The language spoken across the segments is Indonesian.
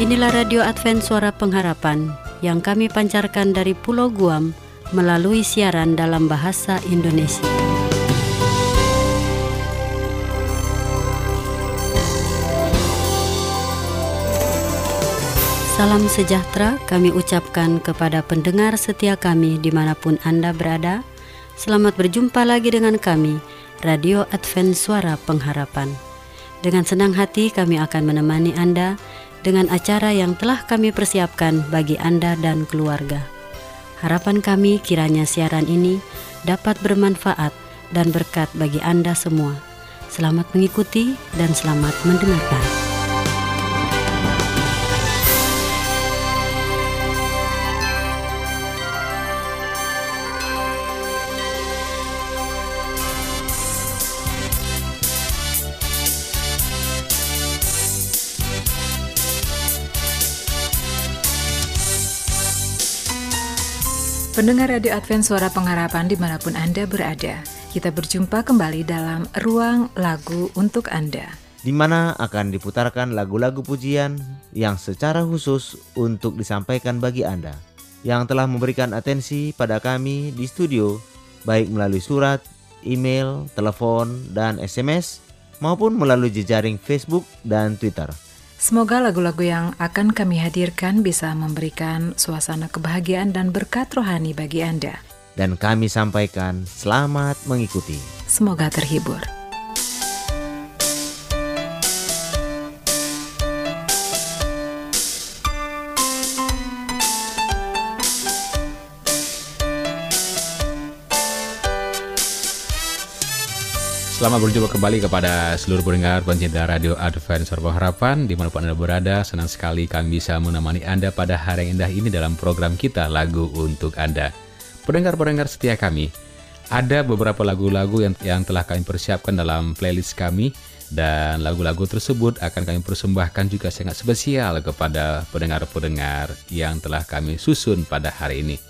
Inilah Radio Advent Suara Pengharapan yang kami pancarkan dari Pulau Guam melalui siaran dalam bahasa Indonesia. Salam sejahtera kami ucapkan kepada pendengar setia kami di mana pun Anda berada. Selamat berjumpa lagi dengan kami, Radio Advent Suara Pengharapan. Dengan senang hati kami akan menemani Anda dengan acara yang telah kami persiapkan bagi Anda dan keluarga. Harapan kami kiranya siaran ini dapat bermanfaat dan berkat bagi Anda semua. Selamat mengikuti dan selamat mendengarkan. Pendengar Radio Advent Suara Pengharapan di mana pun Anda berada, kita berjumpa kembali dalam Ruang Lagu untuk Anda. Di mana akan diputarkan lagu-lagu pujian yang secara khusus untuk disampaikan bagi Anda yang telah memberikan atensi pada kami di studio, baik melalui surat, email, telepon, dan SMS, maupun melalui jejaring Facebook dan Twitter. Semoga lagu-lagu yang akan kami hadirkan bisa memberikan suasana kebahagiaan dan berkat rohani bagi Anda. Dan kami sampaikan selamat mengikuti. Semoga terhibur. Selamat berjumpa kembali kepada seluruh pendengar pencinta Radio Advent Suara Harapan. Di mana pun Anda berada, senang sekali kami bisa menemani Anda pada hari yang indah ini dalam program kita Lagu Untuk Anda. Pendengar-pendengar setia kami Ada beberapa lagu-lagu yang, yang telah kami persiapkan dalam playlist kami Dan lagu-lagu tersebut akan kami persembahkan juga sangat spesial kepada pendengar-pendengar yang telah kami susun pada hari ini.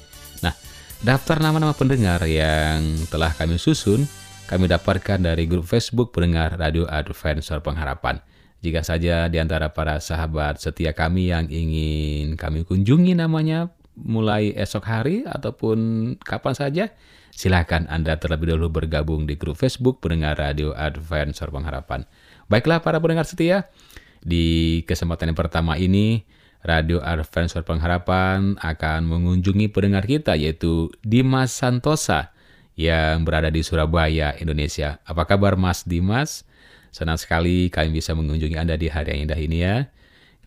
Nah, daftar nama-nama pendengar yang telah kami susun kami dapatkan dari grup Facebook pendengar Radio Advent Suara Pengharapan. Jika saja di antara para sahabat setia kami yang ingin kami kunjungi namanya mulai esok hari ataupun kapan saja, silakan Anda terlebih dahulu bergabung di grup Facebook pendengar Radio Advent Suara Pengharapan. Baiklah para pendengar setia, di kesempatan yang pertama ini Radio Advent Suara Pengharapan akan mengunjungi pendengar kita yaitu Dimas Santosa yang berada di Surabaya, Indonesia. Apa kabar Mas Dimas? Senang sekali kami bisa mengunjungi Anda di hari yang indah ini ya.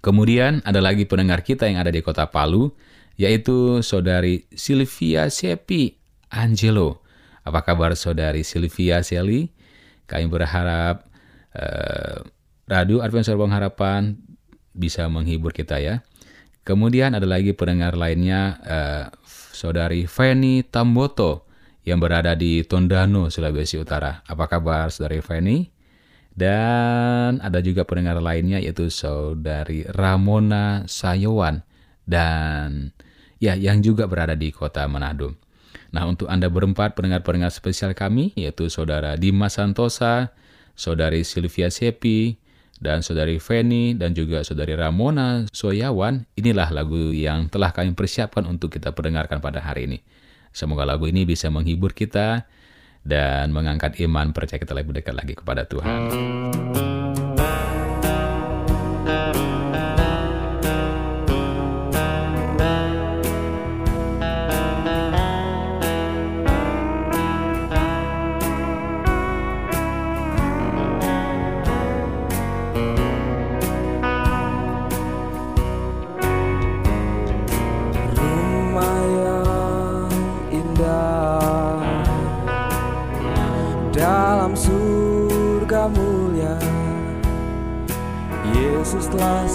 Kemudian ada lagi pendengar kita yang ada di kota Palu, yaitu Saudari Sylvia Sepi Angelo. Apa kabar Saudari Sylvia Seli? Kami berharap uh, Radio Advent Suara Harapan bisa menghibur kita ya. Kemudian ada lagi pendengar lainnya, uh, Saudari Feni Tamboto yang berada di Tondano, Sulawesi Utara. Apa kabar Saudari Feni? Dan ada juga pendengar lainnya yaitu Saudari Ramona Sayowan dan ya yang juga berada di kota Manado. Nah untuk Anda berempat pendengar-pendengar spesial kami yaitu Saudara Dimas Santosa, Saudari Sylvia Sepi, dan Saudari Feni dan juga Saudari Ramona Soyawan, inilah lagu yang telah kami persiapkan untuk kita perdengarkan pada hari ini. Semoga lagu ini bisa menghibur kita dan mengangkat iman percaya kita lebih dekat lagi kepada Tuhan.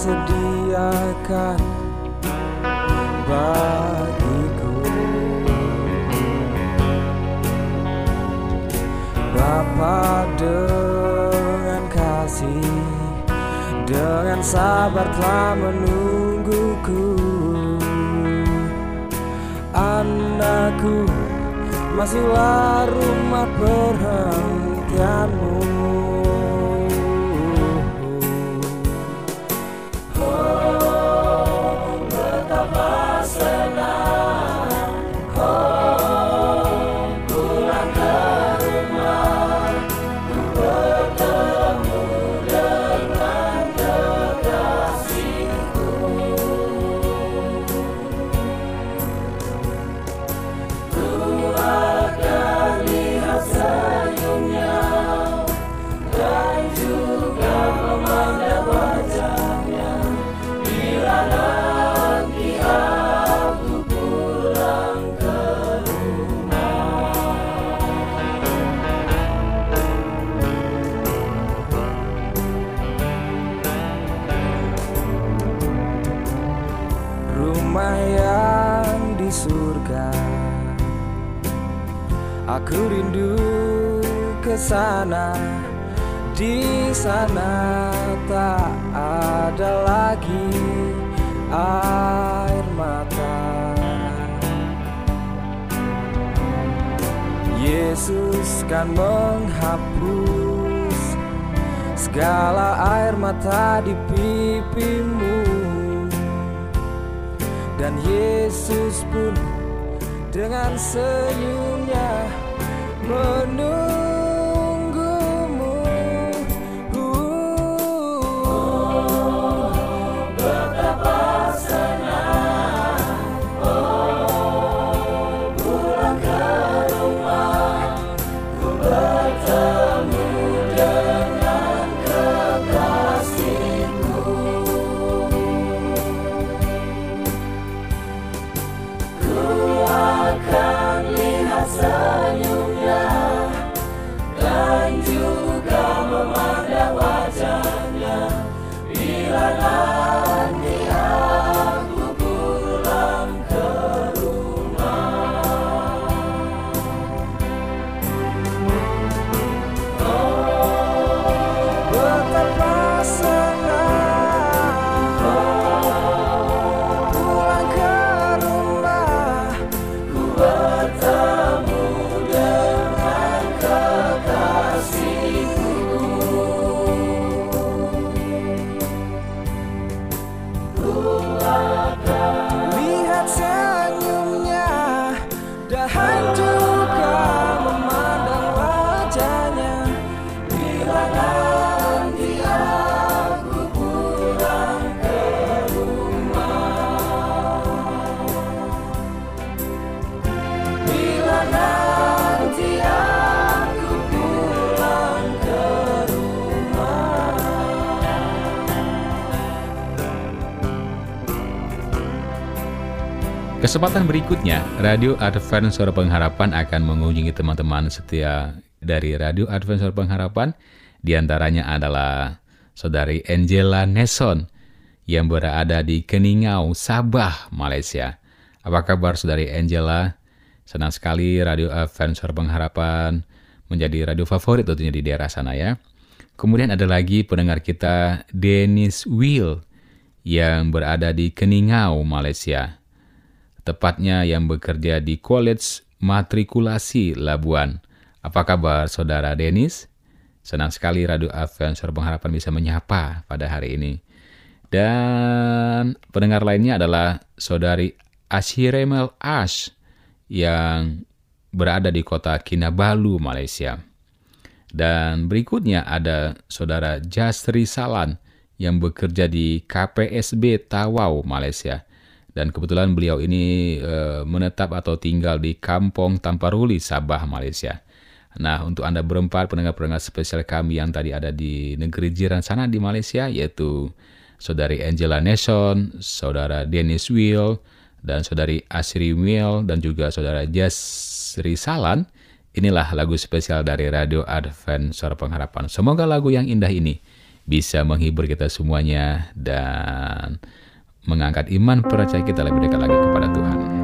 Sediakan bagiku. Bapa dengan kasih dengan sabar telah menungguku. Anakku masihlah rumah perhentianmu Aku rindu ke sana. Di sana tak ada lagi air mata. Yesus kan menghapus segala air mata di pipimu. Dan Yesus pun dengan senyumnya menunggumu Kesempatan berikutnya, Radio Advent Suara Pengharapan akan mengunjungi teman-teman setia dari Radio Advent Suara Pengharapan. Di antaranya adalah Saudari Angela Neson yang berada di Keningau, Sabah, Malaysia. Apa kabar Saudari Angela? Senang sekali Radio Advent Suara Pengharapan menjadi radio favorit tentunya di daerah sana ya. Kemudian ada lagi pendengar kita Dennis Will yang berada di Keningau, Malaysia tepatnya yang bekerja di College Matrikulasi Labuan. Apa kabar saudara Denis? Senang sekali Radio Advent Suara Pengharapan bisa menyapa pada hari ini. Dan pendengar lainnya adalah saudari Ashiremel Ash yang berada di kota Kinabalu, Malaysia. Dan berikutnya ada saudara Jasri Salan yang bekerja di KPSB Tawau, Malaysia. Dan kebetulan beliau ini e, menetap atau tinggal di Kampung Tamparuli, Sabah, Malaysia. Nah, untuk Anda berempat pendengar-pendengar spesial kami yang tadi ada di negeri jiran sana di Malaysia, yaitu Saudari Angela Nason, Saudara Dennis Will, dan Saudari Asri Will, dan juga Saudara Jasri Salan. Inilah lagu spesial dari Radio Advent Suara Pengharapan. Semoga lagu yang indah ini bisa menghibur kita semuanya dan mengangkat iman percaya kita lebih dekat lagi kepada Tuhan.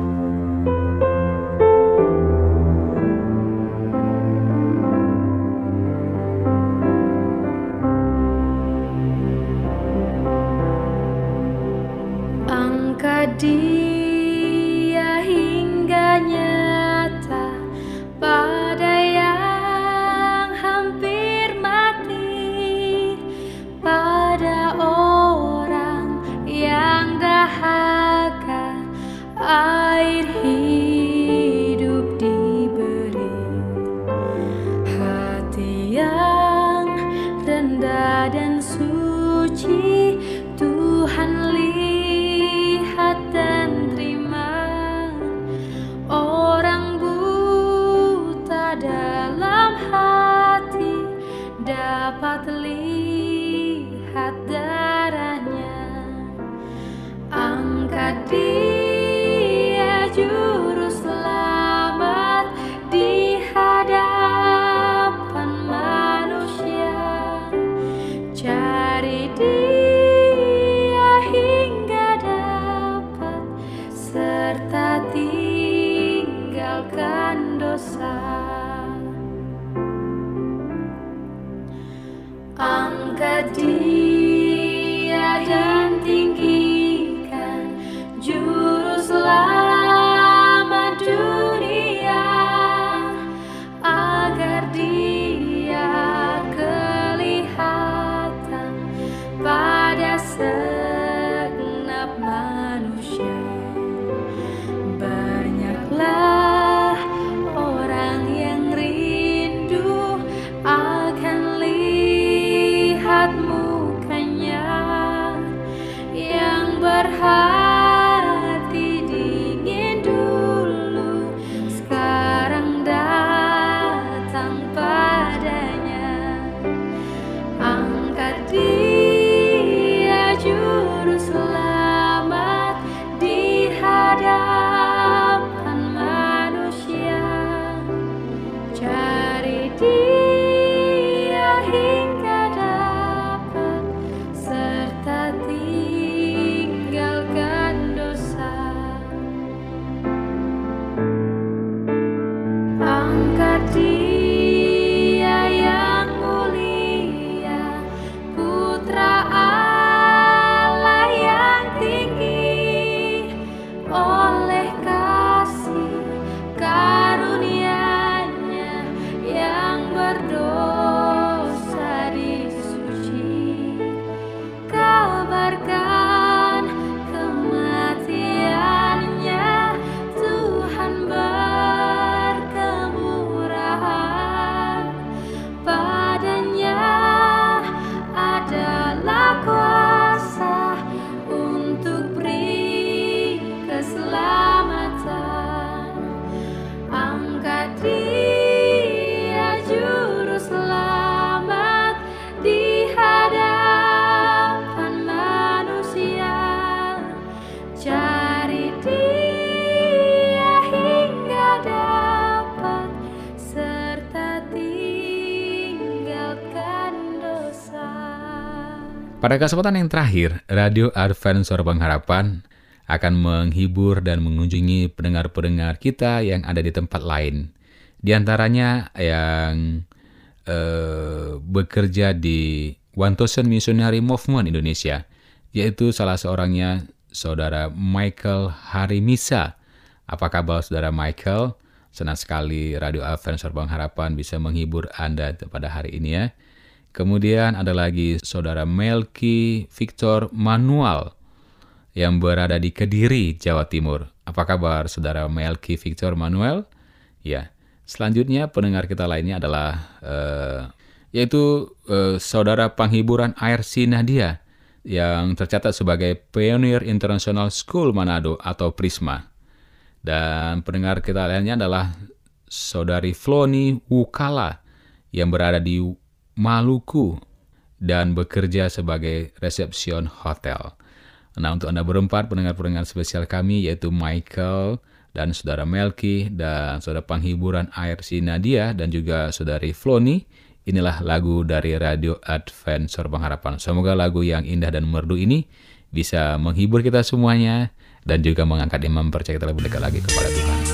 Pada kesempatan yang terakhir, Radio Advent Suara Pengharapan akan menghibur dan mengunjungi pendengar-pendengar kita yang ada di tempat lain. Di antaranya yang eh, bekerja di One Thousand Missionary Movement Indonesia, yaitu salah seorangnya Saudara Michael Harimisa. Apa kabar Saudara Michael? Senang sekali Radio Advent Suara Pengharapan bisa menghibur Anda pada hari ini ya. Kemudian ada lagi Saudara Melki Victor Manual yang berada di Kediri, Jawa Timur. Apa kabar Saudara Melki Victor Manuel? Ya, selanjutnya pendengar kita lainnya adalah eh, yaitu eh, Saudara Penghiburan ARC Nadia yang tercatat sebagai Pioneer International School Manado atau Prisma. Dan pendengar kita lainnya adalah Saudari Floni Wukala yang berada di Maluku dan bekerja sebagai resepsion hotel. Nah, untuk Anda berempat pendengar-pendengar spesial kami yaitu Michael dan Saudara Melki dan Saudara Penghiburan ARC Nadia dan juga Saudari Floni. Inilah lagu dari Radio Advent Pengharapan. Semoga lagu yang indah dan merdu ini bisa menghibur kita semuanya dan juga mengangkat iman percaya kita lebih dekat lagi kepada Tuhan.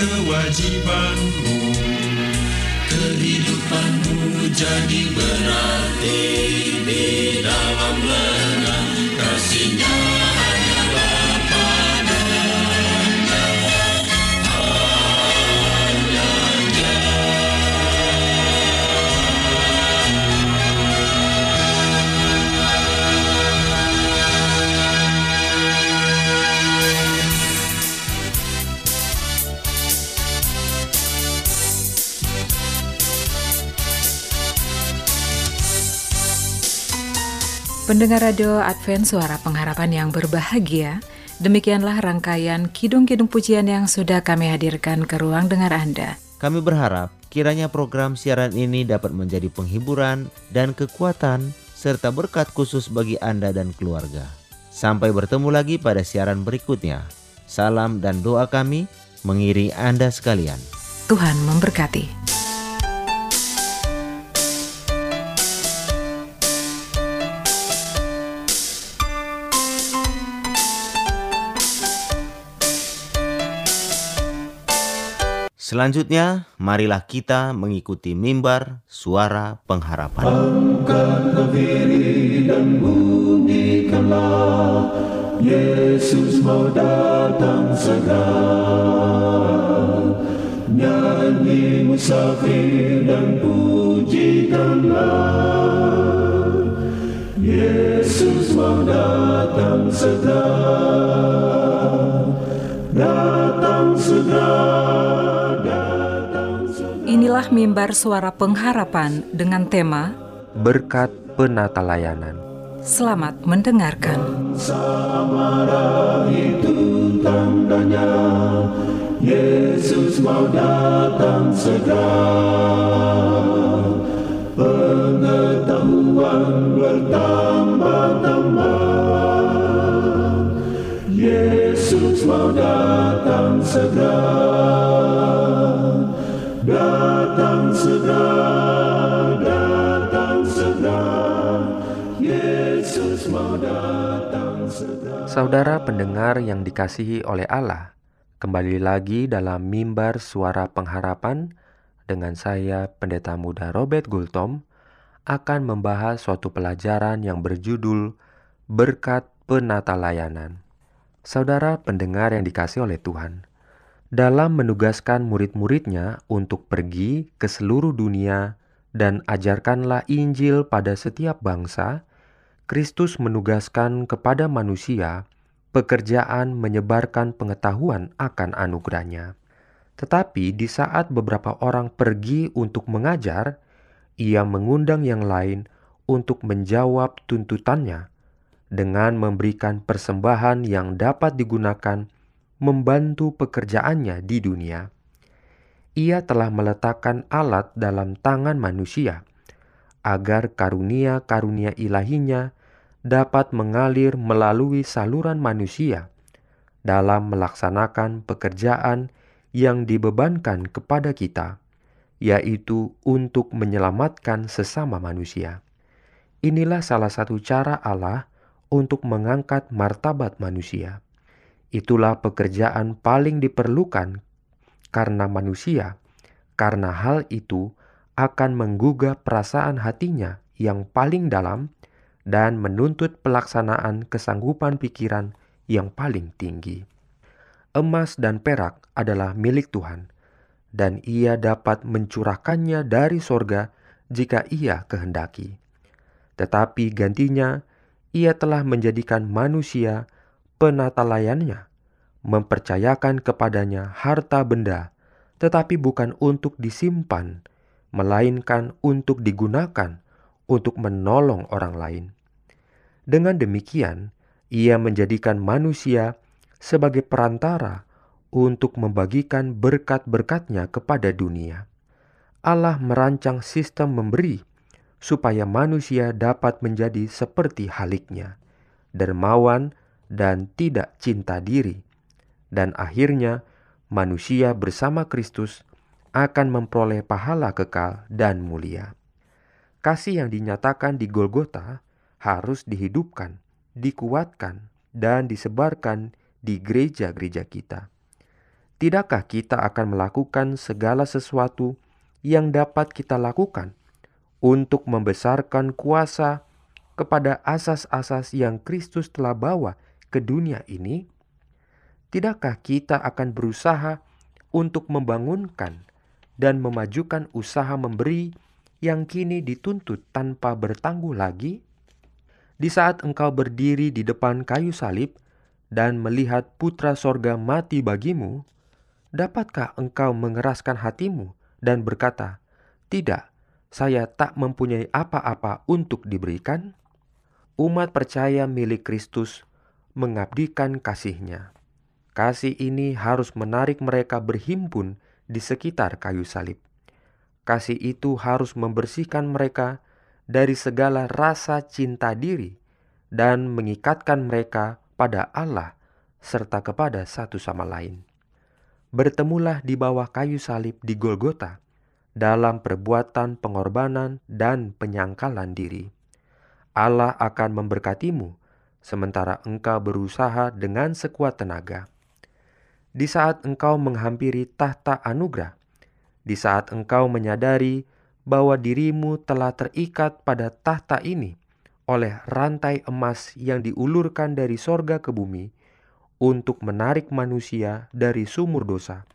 kewajibanmu. Kehidupanmu jadi berarti di dalam lengan kasihnya Pendengar radio Advent Suara Pengharapan yang berbahagia, demikianlah rangkaian kidung-kidung pujian yang sudah kami hadirkan ke ruang dengar Anda. Kami berharap kiranya program siaran ini dapat menjadi penghiburan dan kekuatan serta berkat khusus bagi Anda dan keluarga. Sampai bertemu lagi pada siaran berikutnya. Salam dan doa kami mengiringi Anda sekalian. Tuhan memberkati. Selanjutnya, marilah kita mengikuti mimbar suara pengharapan. Dan bunyikanlah Yesus mau datang segera. Nyanyi musafir dan pujikanlah Yesus mau Datang segera. Datang segera Inilah mimbar suara pengharapan dengan tema berkat penata layanan. Selamat mendengarkan. Samara itu tandanya Yesus mau datang segera Pengetahuan bertambah-tambah Yesus mau datang segera Saudara pendengar yang dikasihi oleh Allah, kembali lagi dalam mimbar suara pengharapan dengan saya Pendeta Muda Robert Gultom akan membahas suatu pelajaran yang berjudul Berkat Penata Layanan. Saudara pendengar yang dikasihi oleh Tuhan, dalam menugaskan murid-muridnya untuk pergi ke seluruh dunia dan ajarkanlah Injil pada setiap bangsa, Kristus menugaskan kepada manusia pekerjaan menyebarkan pengetahuan akan anugerahnya. Tetapi di saat beberapa orang pergi untuk mengajar, ia mengundang yang lain untuk menjawab tuntutannya dengan memberikan persembahan yang dapat digunakan membantu pekerjaannya di dunia. Ia telah meletakkan alat dalam tangan manusia agar karunia-karunia ilahinya dapat mengalir melalui saluran manusia dalam melaksanakan pekerjaan yang dibebankan kepada kita, yaitu untuk menyelamatkan sesama manusia. Inilah salah satu cara Allah untuk mengangkat martabat manusia. Itulah pekerjaan paling diperlukan karena manusia, karena hal itu akan menggugah perasaan hatinya yang paling dalam dan menuntut pelaksanaan kesanggupan pikiran yang paling tinggi. Emas dan perak adalah milik Tuhan, dan ia dapat mencurahkannya dari sorga jika ia kehendaki. Tetapi gantinya, ia telah menjadikan manusia penata layannya, mempercayakan kepadanya harta benda, tetapi bukan untuk disimpan, melainkan untuk digunakan untuk menolong orang lain. Dengan demikian, ia menjadikan manusia sebagai perantara untuk membagikan berkat-berkatnya kepada dunia. Allah merancang sistem memberi supaya manusia dapat menjadi seperti haliknya, dermawan dan tidak cinta diri. Dan akhirnya manusia bersama Kristus akan memperoleh pahala kekal dan mulia. Kasih yang dinyatakan di Golgota harus dihidupkan, dikuatkan, dan disebarkan di gereja-gereja kita. tidakkah kita akan melakukan segala sesuatu yang dapat kita lakukan untuk membesarkan kuasa kepada asas-asas yang Kristus telah bawa ke dunia ini? Tidakkah kita akan berusaha untuk membangunkan dan memajukan usaha memberi yang kini dituntut tanpa bertangguh lagi? Di saat engkau berdiri di depan kayu salib dan melihat putra sorga mati bagimu, dapatkah engkau mengeraskan hatimu dan berkata, "Tidak, saya tak mempunyai apa-apa untuk diberikan"? Umat percaya milik Kristus mengabdikan kasihnya. Kasih ini harus menarik mereka berhimpun di sekitar kayu salib. Kasih itu harus membersihkan mereka dari segala rasa cinta diri dan mengikatkan mereka pada Allah serta kepada satu sama lain. Bertemulah di bawah kayu salib di Golgota dalam perbuatan pengorbanan dan penyangkalan diri. Allah akan memberkatimu sementara engkau berusaha dengan sekuat tenaga. Di saat engkau menghampiri tahta anugerah, di saat engkau menyadari bahwa dirimu telah terikat pada tahta ini oleh rantai emas yang diulurkan dari sorga ke bumi untuk menarik manusia dari sumur dosa,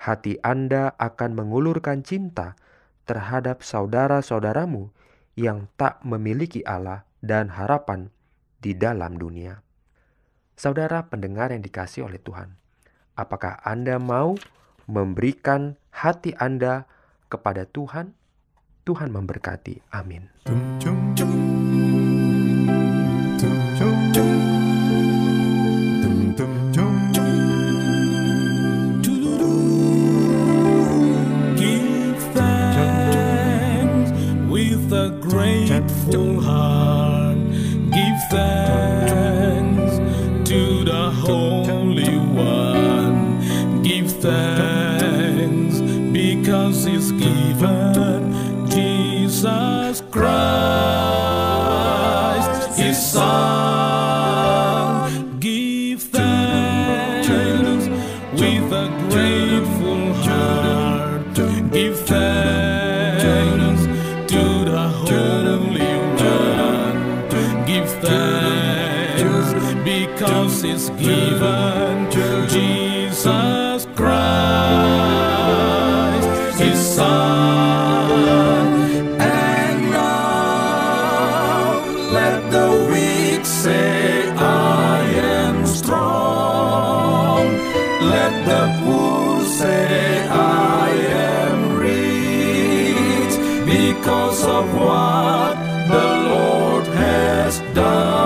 hati Anda akan mengulurkan cinta terhadap saudara-saudaramu yang tak memiliki Allah dan harapan di dalam dunia. Saudara pendengar yang dikasih oleh Tuhan, apakah Anda mau memberikan hati Anda kepada Tuhan? Tuhan memberkati. Amin. Give just done.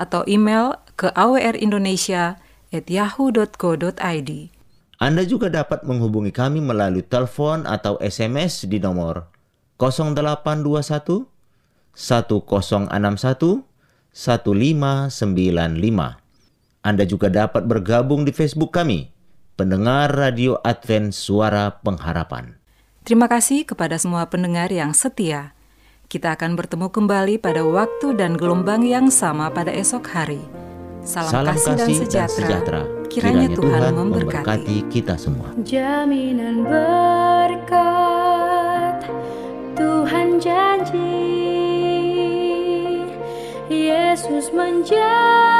atau email ke awrindonesia@yahoo.co.id. Anda juga dapat menghubungi kami melalui telepon atau SMS di nomor 0821 1061 1595. Anda juga dapat bergabung di Facebook kami, pendengar Radio Advent Suara Pengharapan. Terima kasih kepada semua pendengar yang setia. Kita akan bertemu kembali pada waktu dan gelombang yang sama pada esok hari. Salam, kasih, dan sejahtera. Kiranya, Tuhan, memberkati. kita semua. Jaminan berkat Tuhan janji Yesus menjadi